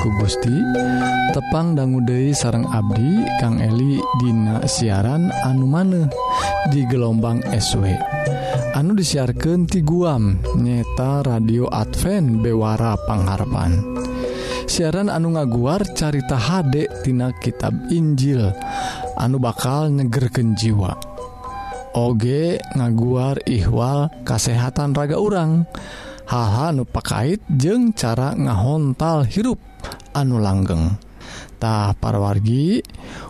ku Gusti. Tepang dangguude sarang Abdi Kang Eli Dina siaran anu maneh di gelombang SW anu disiarkan ti guam nyeta radio Advent Bewara Pangharapan. Siaran anu ngaguar carita Hdektina tina kitab Injil anu bakal nyegerken jiwa. Oge ngaguar ihwal kasehatan raga urang. Haha nupakait jeung cara ngahontal hirup. anu langgengtah parwargi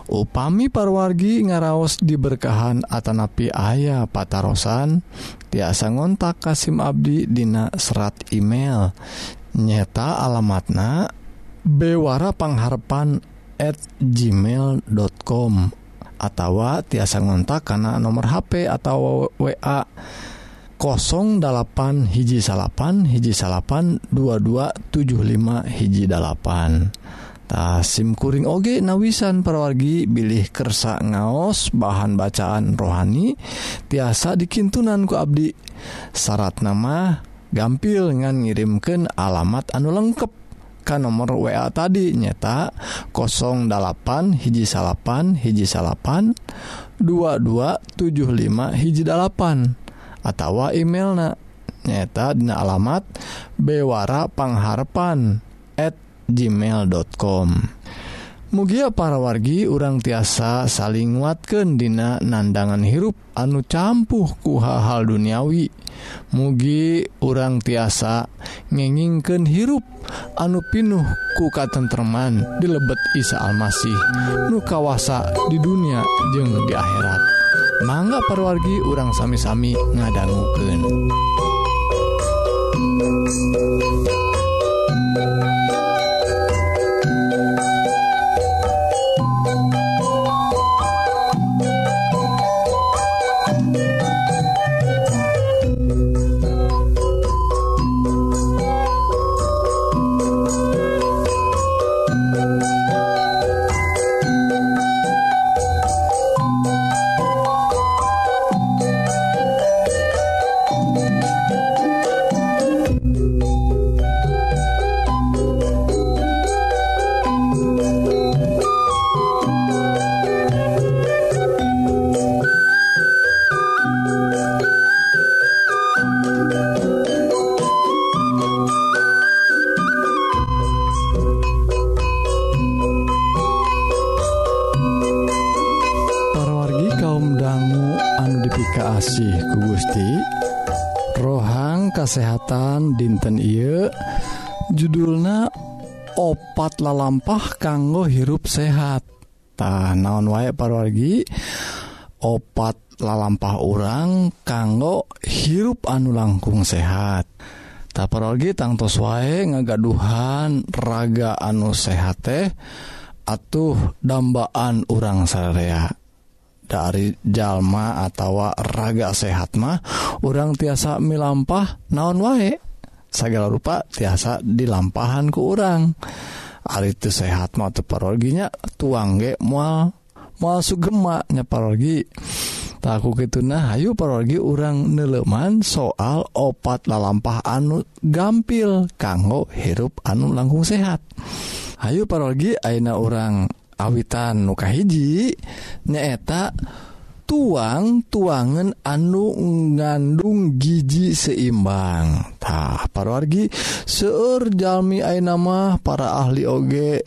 upami parwargi ngaraos diberkahan Atanapi ayah patarosan. Tiasa ngontak Kasim Abdi Dina serat email. Nyeta alamatna Bewara pengharpan@ gmail.com atau tiasa ngontak karena nomor HP atau wa 08 hiji salapan hiji salapan 2275 hiji 8tah SIMkuring oge nawisan perwargi bilih kersa ngaos bahan bacaan rohani tiasa dikintunanku Abdi. Syarat nama gampil ngan ngirimken alamat anu lengkap ka nomor WA tadi nyata 08 hiji salapan hiji salapan 2275 hiji 8 atau emailna. Nyata dina alamat bewara pangharpan@ gmail.com Mugia para wargi urang tiasa saling nguatkan dina nandangan hirup anu campuh ku hal-hal duniawi. Mugi urang tiasa ngengingken hirup anu pinuh ku katentreman dilebet Isa Almasih nu kawasa di dunia jeung di akhirat. mangga parwargi urang sami-sami ngadangguken dinten I judulna opat lalampah kanggo hirup sehattah naon waek parwargi? Opat lalampah orang kanggo hirup anu langkung sehat. Taparogi tangtos wae ngagaduhan raga anu sehat teh atuh dambaan urang sarea dari jalma atau raga sehat mah orang tiasa milampah naon wae? segala rupa tiasa dilampahan ke urang. Ari itu sehat mau parolginya tuang ge mual mual sugemaknya parogi takku gitu nah hayu parogi urang neleman soal opat lalampah anu gampil kanggo hirup anu langkung sehat. Hayu parogi Aina orang awitan muka hiji nyaeta tuang tuangan anu ngandung gigi seimbangtah seueur jalmi Jami Ainamah para ahli oge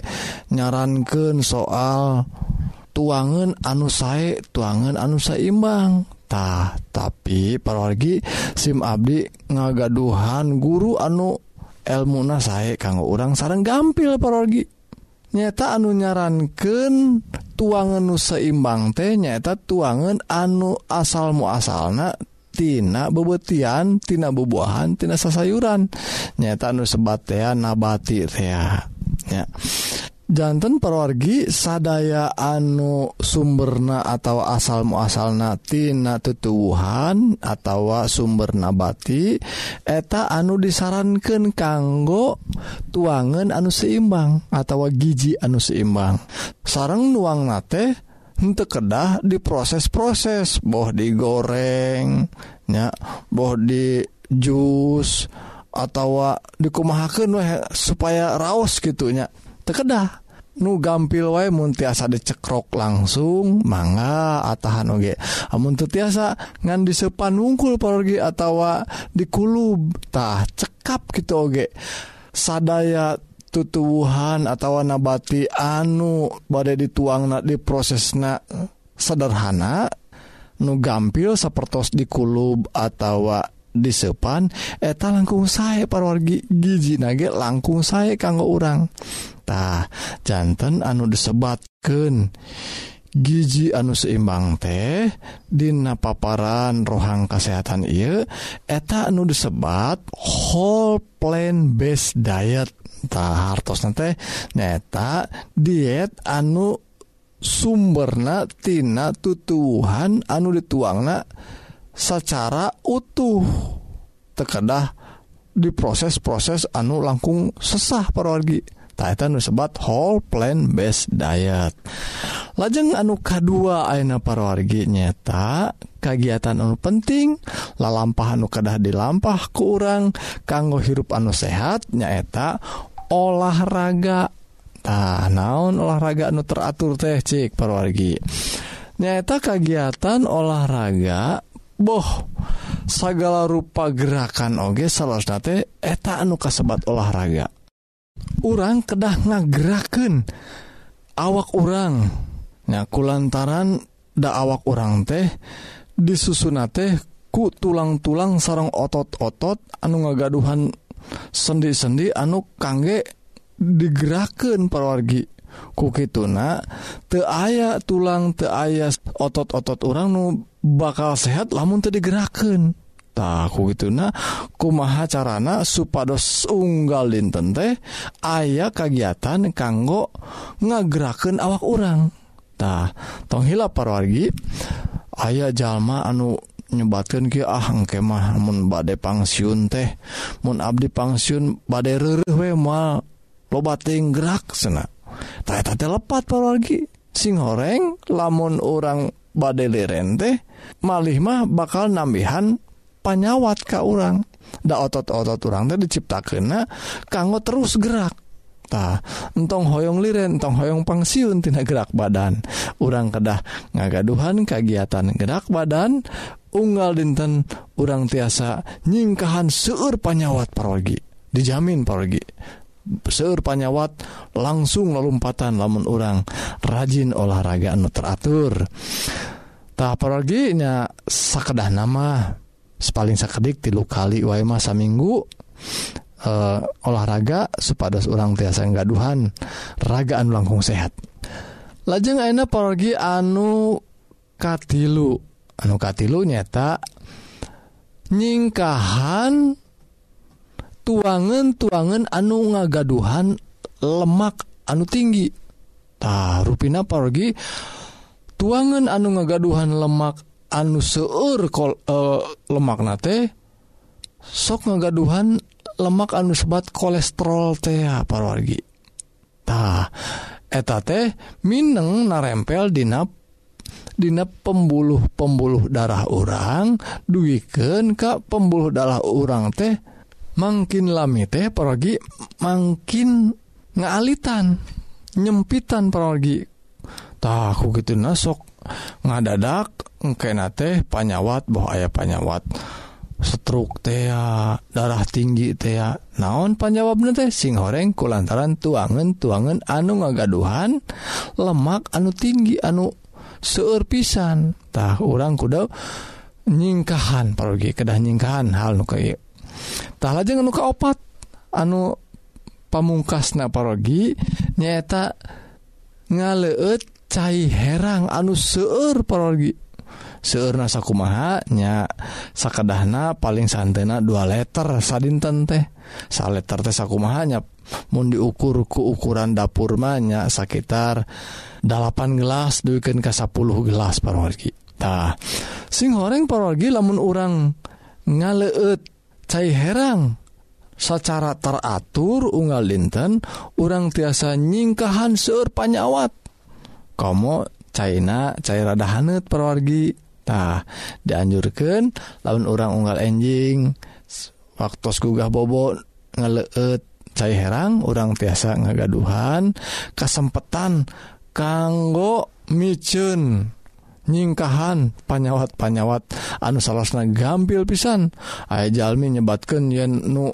nyarankan soal tuangan anu sae tuangan anu seimbangtah tapi parwargi SIM Abdi ngagaduhan guru anu elmuna sae kanggo orang sarang gampil parwargi nyata anu nyarankan tuangan nu seimbang teh nyaeta tuangan anu asal muasalna tina bebetian tina bubuahan tina sasayuran. Nyata nu sebatean nabati teh ya. jantan perwargi sadaya anu sumberna atau asal muasal natina tutuhan atau sumber nabati eta anu disarankan kanggo tuangan anu seimbang atau gigi anu seimbang. Sarang nuang nate untuk kedah diproses-proses boh digorengnya boh di jus atau dikumahakan supaya raos gitunya tekedah nu gampil wa mun dicekrok langsung manga atahan oge. Amun teu tiasa ngan disepan wungkul pergi atawa dikulub tah cekap gitu oge. Sadaya tutuhan atau nabati anu badai dituang na di prosesna sederhana nu gampil sepertos dikulub atau disepan eta langkung saya parwargi gigi nage langkung saya kanggo orangtah jantan anu disebatken gigi anu seimbang teh Dina paparan rohang kesehatan I eta anu disebat whole plan base diet.tah hartos nanti neta diet anu sumbernatina tutuhan anu dituangna secara utuh. Tekedah diproses-proses anu langkung sesah parorgi Titan disebat whole plant based diet. Lajeng anu K2 Aina parorgi nyata kegiatan anu penting lalampah anu kedah dilampah ke urang kanggo hirup anu sehat nyaeta olahraga. Nah, naon olahraga anu teratur teh cik parwargi. Nyata kegiatan olahraga boh segala rupa gerakan oge salahsnate eta anu kasebat olahraga. Orang kedah ngageraken awak orang nyaku lantaran da awak orang teh disusun teh ku tulang-tulang sarang otot-otot anu ngagaduhan sendi-sendi anu kangge digeraken perwargi kukituna te aya tulang te aya otot-otot orang nu bakal sehat lamun tadi digerakkan takku gitu nah kumaha carana supados unggal dinten teh aya kegiatan kanggo ngageraken awak orangtah tonghila parwargi aya jalma anu nyebatkan ah, engke mah mun badai pangsiun teh mun Abdi pangsiun badai we mal lobating gerak senak ternyata telepat lagi sing goreng lamun orang badai leren malih mah bakal nambihan panyawat ka orang da otot-otot orang teh diciptakeun kanggo terus gerak. Ta, entong hoyong liren entong hoyong pangsiun tina gerak badan. Orang kedah ngagaduhan kegiatan gerak badan unggal dinten orang tiasa nyingkahan seueur panyawat parogi dijamin parogi. seur panyawat langsung lelumpatan lamun orang rajin olahraga anu teratur. Tak apalaginya sakedah nama paling sakedik tilu kali wae masa minggu uh, eh, olahraga supados orang tiasa gaduhan ragaan langkung sehat. Lajeng enak pergi anu katilu anu katilu nyata nyingkahan tuangan tuangan anu ngagaduhan lemak anu tinggi. Tah rupina pergi tuangan anu ngagaduhan lemak anu seueur kol eh, uh, lemak nate sok ngagaduhan lemak anu sebat kolesterol teh ah, pargitah eta teh Mineng narempel dinap Dina pembuluh pembuluh darah orang duiken Ka pembuluh darah orang teh makin lami teh pergi makin ngaalitan nyempitan pergi tahu gitu nasok ngadadak engkena teh panyawat boh aya panyawat. Stroke tea darah tinggi tea naon panjawabna teh? Sing horeng kulantaran tuangan tuangan anu ngagaduhan lemak anu tinggi anu seueur pisan. Tah orang kuda nyingkahan pergi kedah nyingkahan hal nu kayak tah lajeng anu kaopat? Anu pamungkas naparogi nyaeta ngaleut cai herang anu seueur parogi. Seur nasaku mahanya sakadahna paling santena dua letter sadinten teh. Sa letter teh sakumaha mahanya mau diukur ku ukuran dapur manya sekitar 8 gelas duken ke 10 gelas parogi. Tah sing horeng parogi lamun orang ngaleut cai herang secara teratur unggal dinten orang tiasa nyingkahan seur panyawat. Komo China cair rada hanet perwargitah dianjurkan laun orang unggal enjing waktu gugah bobot ngeleet cair herang orang tiasa ngagaduhan kesempatan kanggo micun nyingkahan panyawat-panyawat. Anu salahna gampil pisan. Aya Jalmi nyebatkan yen nu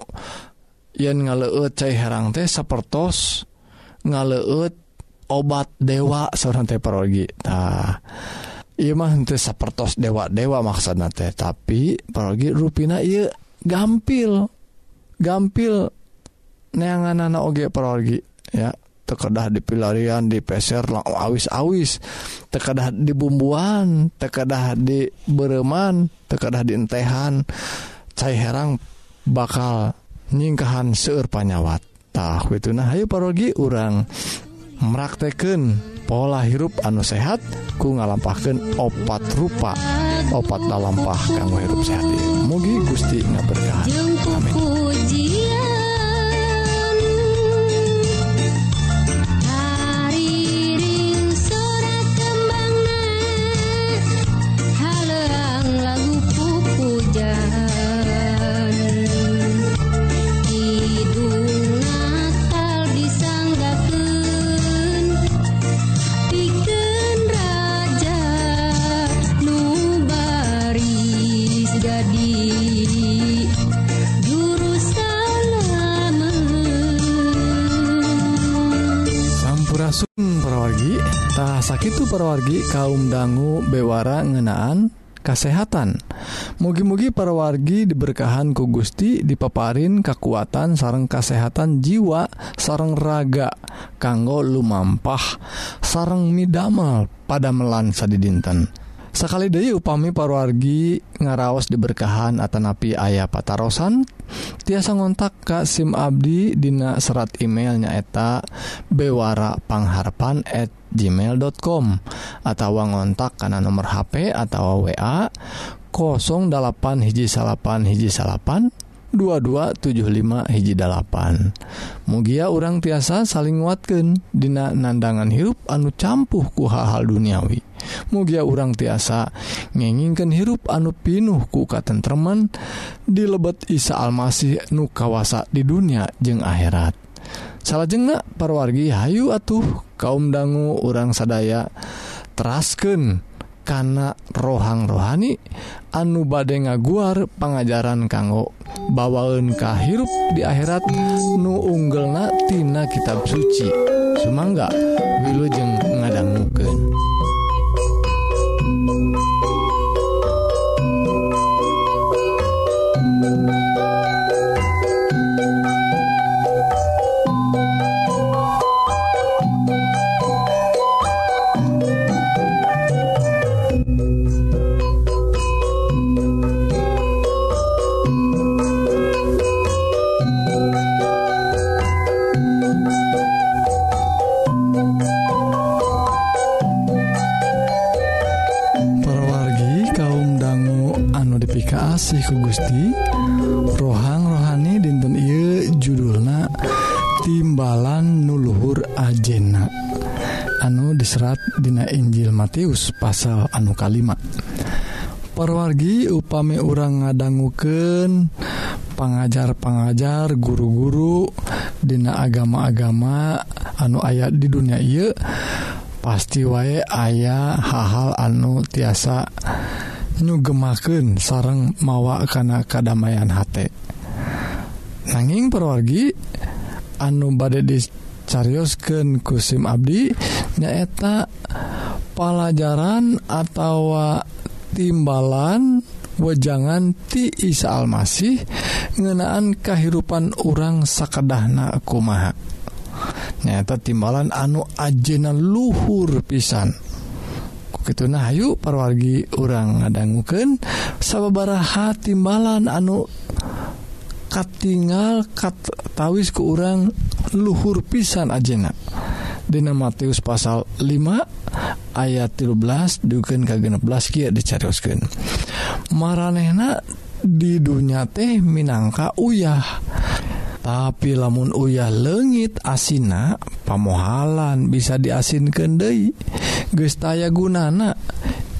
yen ngaleut cai herang teh sapertos ngaleut obat dewa seorang teh parogi. Tah iya mah teh sapertos dewa dewa maksudna teh tapi parogi rupina iya gampil gampil neangan anak oge parogi ya. tekedah di pilarian di peser awis-awis. Tekedah di bumbuan tekedah di bereman tekedah di entehan. Cai herang bakal nyingkahan seueur panyawat. Tah itu nah ayo parogi urang merakteken pola hirup anu sehat ku ngalampahkan opat rupa opat dalampah kanggo hirup sehat. Mugi Gusti ngaberkah amin. parawargitah sakit parawargi kaum dangu bewara ngenaan kesehatan mugi-mugi parawargi diberkahan ku Gusti dipaparin kekuatan sarang kesehatan jiwa sarang raga kanggo lumampah sarang midamel pada melansa di dinten sakali Dewi upami parwargi ngaraos diberkahan Atanapi ayah patarosan tiasa ngontak Ka SIM Abdi Dina serat emailnyaeta bewarapangharpan@ gmail.com atau ngontak karena nomor HP atau wa 08 hiji salapan hiji salapan 2275 hiji mugia orang tiasa saling nguatkan Dina nandangan hirup anu campuh ku hal-hal duniawi. Mugia orang tiasa ngenginkan hirup anu pinuh ku katentreman di lebet Isa Almasih nu kawasa di dunia jeung akhirat. Salah jengak parwargi Hayu atuh kaum dangu orang sadaya terasken kana rohang rohani anu bade ngaguar pengajaran kanggo bawaun kahirup di akhirat nu unggel natina kitab suci Sumangga wilujeng ngadangmuken. kasih ku Gusti. Rohang rohani dinten I judulna timbalan nuluhur ajena. Anu diserat Dina Injil Matius pasal anu kalimat perwargi upami orang ngadangguken pengajar-pengajar guru-guru Dina agama-agama anu ayat di dunia ia pasti wae ayah hal-hal anu tiasa nyugemaken sareng mawa karena kedamaian H nanging perwargi anu badai dicariosken kusim Abdi nyaeta pelajaran atau timbalan wejangan ti Isa Almasih ngenaan kehidupan orang sakedahna kumaha. Nyata timbalan anu ajena luhur pisan. keuna Ayu parwargi orang ngadangguken sababaraha timbalan anu katingal kattawis ke orang luhur pisan ajena. Dina Matius pasal 5 ayat 13 duken ke16 kieu dicarioskeun maranehna di dunya teh minangka uyah. Tapi lamun uyah leungit asina pamohalan bisa diasinkeun deui. gestaya gunana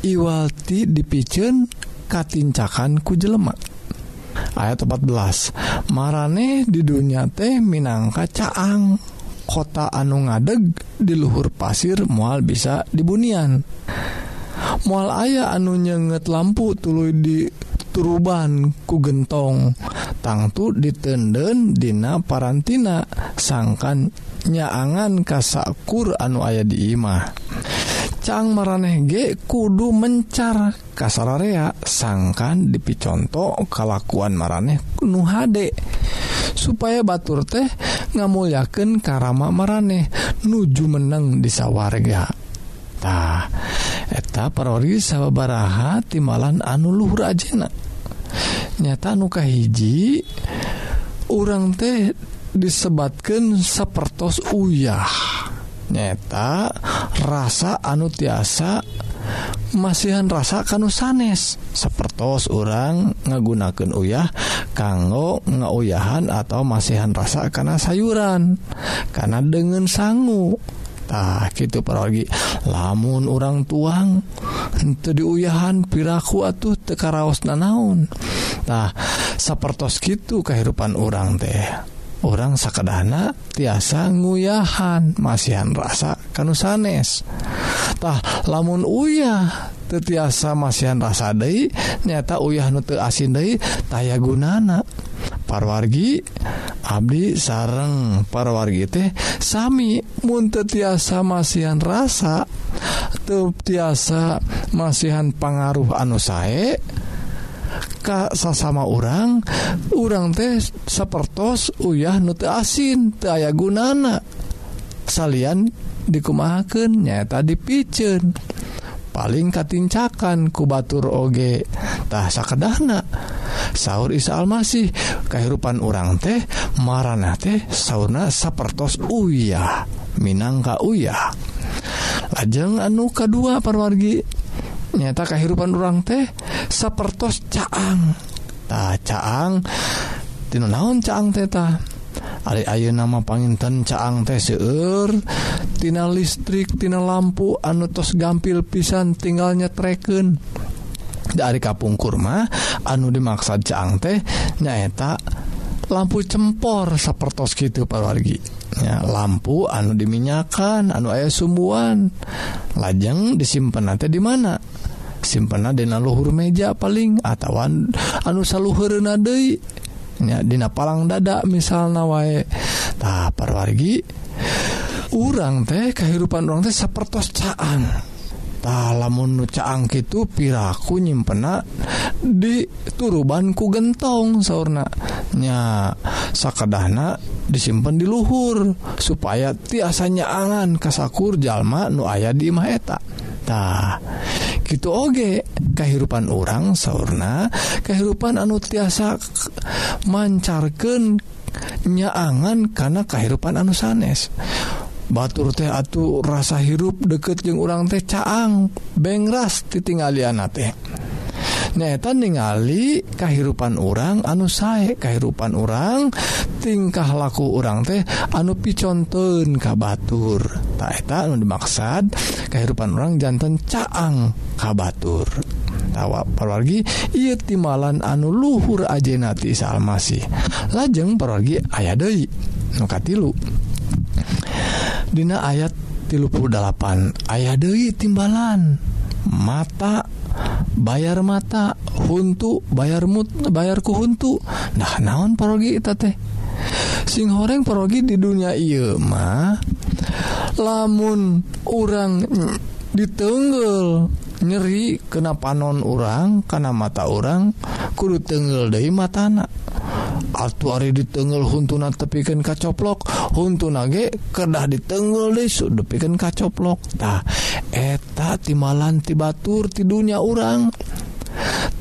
Iwalti dipicen katincakan ku jelemak ayat 14 marane di dunia teh minangka caang. Kota anu ngadeg di luhur pasir mual bisa dibunian. Mual ayah anu nyenget lampu tulu di turuban ku gentong. Tangtu ditenden dina parantina sangkan nyaangan kasakur anu ayah di imah. Cang maraneh ge kudu mencar. Kasararea sangkan dipiconto kalakuan maraneh nu hade. Supaya batur teh ngamulyaken karama maraneh nuju meneng di sawargatah eta perori sababaraha timalan anu Luhur ajena. Nyata nuka hiji urang teh disebatkan sepertos uyah. nyata rasa anu tiasa masihan rasa kanu sanes. Sepertos orang ngagunakan uyah kanggo ngauyahan atau masihan rasa karena sayuran karena dengan sangu. Tah gitu pergi lamun orang tuang itu diuyahan piraku atuh tekaraos nanaun tah sepertos gitu kehidupan orang teh. orang sakadahana tiasa nguyahan masihan rasa kanu sanestah lamun uyah tetiasa masihan rasa Dei nyata uyah nute asin Dei taya gunana. Parwargi Abdi sareng. Parwargi teh Sami munte tiasa masihan rasa te tiasa masihan pengaruh anu sae Ka sasama orang urang teh sepertos uyah nute asin aya gunana. Salyan dikumahakannya tadi picen paling katincakan kubatur ogetahsa kedahna sahur Isa Almasih kehidupan orang teh marana teh sauna sapertos uyah Minangka uyah. Lajeng anu kedua perwargi nyata kehidupan orang teh sapertos caang. Ta caang? Tina naon caang teta Ari ayo nama panginten caang teh seueur. Tina listrik tina lampu anu tos gampil pisan tinggal treken dari kapung kurma anu dimaksud caang teh nyaeta lampu cempor sapertos gitu parwargi ya, lampu anu diminyakan anu ayah sumbuan. Lajeng disimpan nanti di mana? simpenadina luhur meja paling atauwan anusa luhurna nya Dina palang dada misal na waetah parwargi urang teh kehidupan orang teh sepertoscaantah lamun nucaang itu piraku nyimpenak di turubanku gentong saunanya sakadahna disimpen di luhur supaya tiasanya angan kasakur jalma nu aya di maetatah gitu oge. Kehidupan orang sauna kehidupan anu tiasa mancarkan nyaangan karena kehidupan anu sanes. Batur teh atuh rasa hirup deket jeung urang teh caang bengras ditinggalian teh. nyaeta ningali kehidupan orang anu sae kehidupan orang tingkah laku orang teh anu piconten ka Batur. Taketa anu dimaksad kehidupan orang jantan caang ka Batur. Tawa perwargi ia timalan anu luhur ajenati salmasih lajeng perwargi aya Dei nukatilu Dina ayat 38 ayah Dei timbalan. mata bayar mata huntu bayar mut bayarku huntu. Nah naon parogi eta teh? Sing horeng parogi di dunia ieu mah lamun orang ditenggel nyeri kena panon orang karena mata orang kudu tenggel dari matana. Altu Ari ditengel huntuna tepikan kacoplok huntu nage kedah ditengel desu depikan kacoplokdah eta timalan ti Batur tidurnya urang.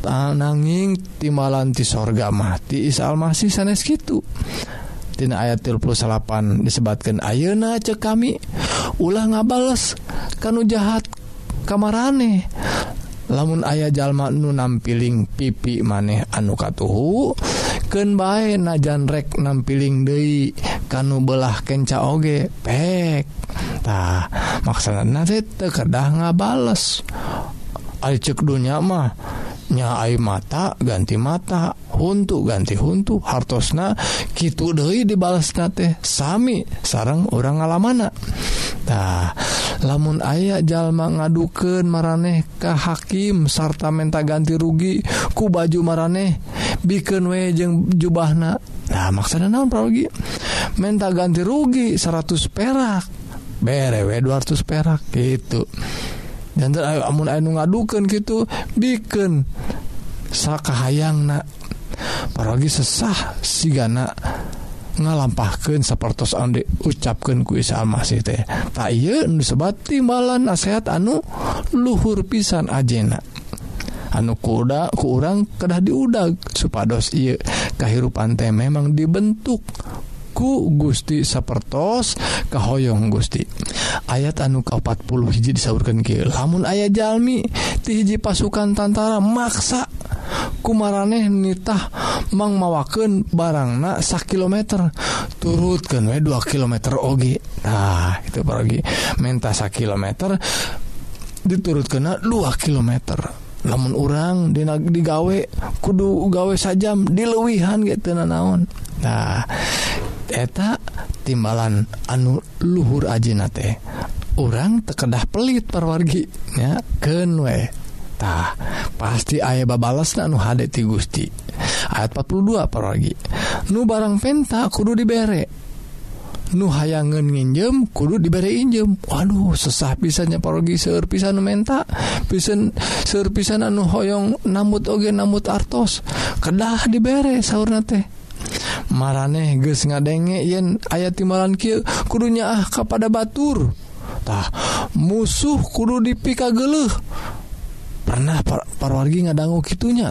Tananging timalanti sorga mati Isa Almasih sanes gitu Tina ayat 38 disebatkan Ayeuna cek kami ulah ngabales kanu jahat kamarane. lamun ayah jalma nu nampiling pipi maneh anu katuhu ken bae najanrek nampiling Dei kanu belah kenca oge pek. Tah maksana te kedah ngabales. Bales cek dunya mah nyaai mata ganti mata untuk ganti huntu hartosna gitu Dehi dibalas na teh Sami sarang orang ngalamanatah lamun ayah jalma ngaduken maraneh ke hakim sarta menta ganti rugi ku baju maraneh bikin we jeung jubahna. Nah maksudnya naon prologi menta ganti rugi 100 perak berewe 200 perak gitu. ngadukan gitu bikin Saka hayang na paragi sesah sigana ngalampahkan seperti onde ucapkan ku Isa Almasih teh. Tak sebat timbalan nasehat anu luhur pisan ajena. Anu kuda kurang kedah diudag supados iya kehirupan teh memang dibentuk ku Gusti sapertos kahoyong Gusti. ayat anu ke 40 hiji disaurkan ke lamun ayah Jalmi tihiji pasukan tantara maksa kumaraneh nitah mang mawaken barangna sak kilometer. Turutkan we 2 km oge. Nah itu pergi menta sak kilometer diturut kena 2 km namun orang di digawe kudu gawe sajam dilewihan gitu naon nah eta timbalan anu luhur ajina teh. Orang tekedah pelit perwarginya kenwetah pasti ayah babalas anu hadti Gusti. Ayat 42 perwargi nu barang penta kudu diberre nu hayangan nginjem kudu diberi injem. Waduh sesah pisannya pergi serpisan menta pisan serpisan anu hoyong namut oge namut artos. Kedah diberre sauna teh. mareh ge ngadenge yen aya timalan kill kudunya ah kepada Baturtah musuh kudu dipika geluh pernah par parwargi ngadanggu gitunya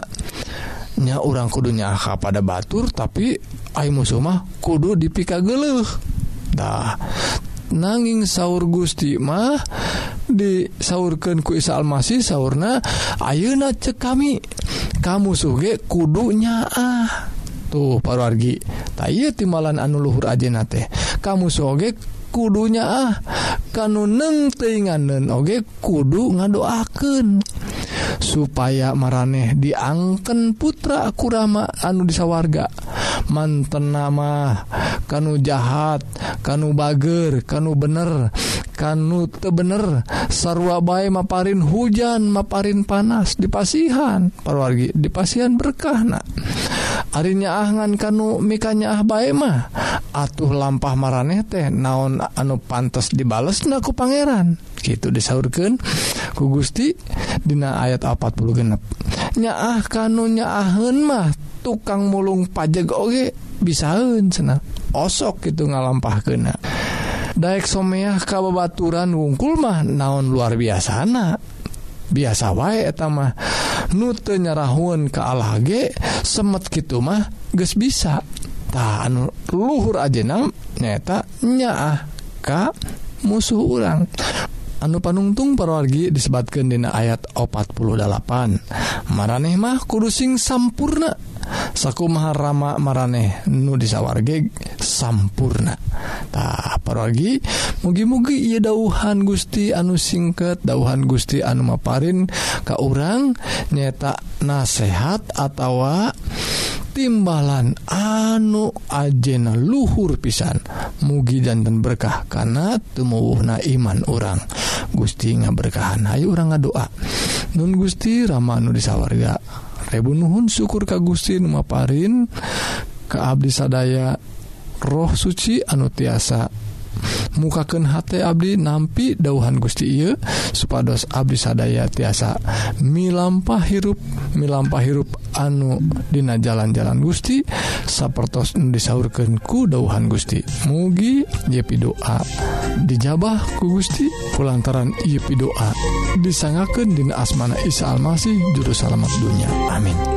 nya orang kudunya ah pada Batur tapi ay musuh mah kudu dipika geluhtah nanging sauur Gusti mah disaurkan ku Isa Almasih sauna Ayeuna cek kami. Kamu suge kudunya ah tuh parwargi. Tay anu luhur ajena teh. Kamu soge kudunya ah. Kanun nengtenganen oge kudu ngadoaken supaya maraneh diangken putra kurama anu disawarga manten nama kanu jahat kanu bager kanu bener kanu tebener sarwa bae maparin hujan maparin panas dipasihan parwargi dipasihan berkahna harinya angan kanu mikanya ah baemah atuh lampah mareh teh naon anu pantas dibales naku Pangeran. Gitu disaurkan ku Gusti Dina ayat 40 genep. Nyaah kanunya ahun mah tukang mulung pajak oge bisaun sena osok gitu ngalampah kena Daek someah kabebaturan wungkul mah naon luar biasa anak biasa wae etama nute nyarahun ke alage semet gitu mah geus bisa. Tah anu luhur ajenang nyaeta nyaah ka musuh urang. Anu panungtung perwargi disebatkan dina ayat 48 maraneh mah kudusing sampurna. Saku maharama maraneh nu disawarge sampurna. Tak paragi mugi-mugi ia dauhan Gusti anu singkat dauhan Gusti anu maparin ka orang nyetak nasehat atau timbalan anu ajena luhur pisan. Mugi jantan berkah karena tumuwuhna iman orang Gusti nga berkahan Ayu orang ngadoa. Nun Gusti Ramanu disawarga Rebu Nuhun syukur ka Gusti Numaparin ke Abdi Sadaya roh suci anu tiasa mukaken H Abdi nampi dauhan Gusti Ieu supados Abdi sadaya tiasa milampah hirup milampah hirup anu Dina jalan-jalan Gusti sapertos disaurkanku dauhan Gusti. Mugi Yepi doa dijabah ku Gusti pulantaran Yepi doa disangaken Dina asmana Isa Almasih juru salamet dunya amin.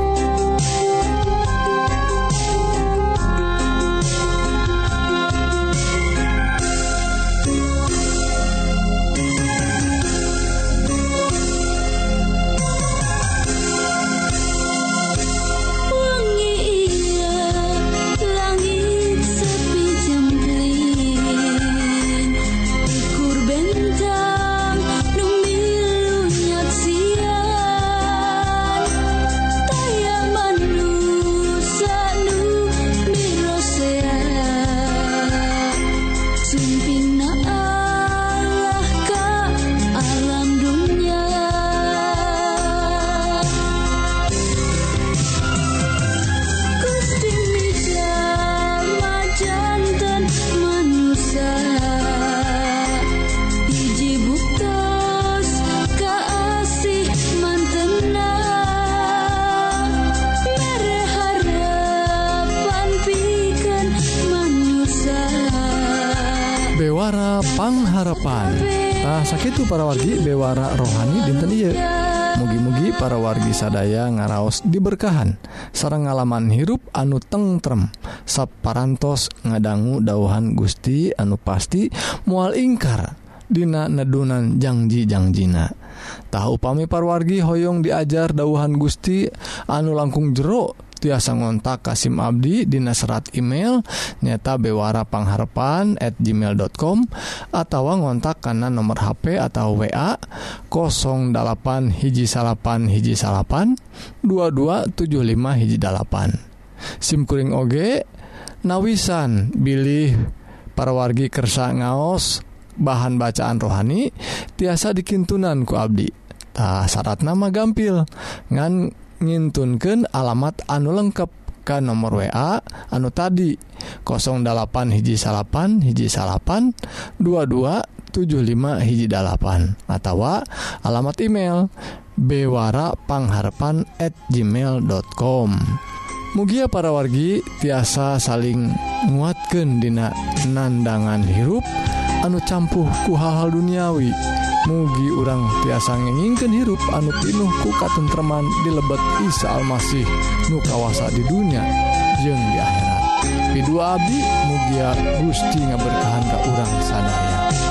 sakitu para wargi bewara rohani dinten ieu. Mugi-mugi para wargi sadaya ngaraos diberkahan. Sarang ngalaman hirup anu tengrem sapparantos ngadanggu dauhan Gusti anu pasti mual ingkar Dina nedunan Jangjijangjiina tahu pami parwargi Hoong diajar dauhan Gusti anu langkung jeruk tiasa ngontak Kasim Abdi Dina serat email nyata bewara pangharpan at gmail.com atau ngontak karena nomor HP atau WA 08 hiji salapan hiji salapan 2275 hiji dalapan. Simkuring oge nawisan bilih para wargi kersa ngaos bahan bacaan rohani tiasa dikintunan ku Abdi. Tah syarat nama gampil. Ngan ngintunkan alamat anu lengkap ke nomor WA anu tadi 08 hiji salapan hiji salapan 2275 hiji dalapan atau alamat email bewara pangharpan at gmail.com Mugia para wargi tiasa saling nguatkan dina nandangan hirup anu campuh ku hal-hal duniawi. mugi urang tiasa ngengingkeun hirup anu pinuh ku katentreman di lebet Isa Almasih nu kawasa di dunia jeung di akhirat. Pidu Abi mugia Gusti ngaberkahan ka urang sadaya.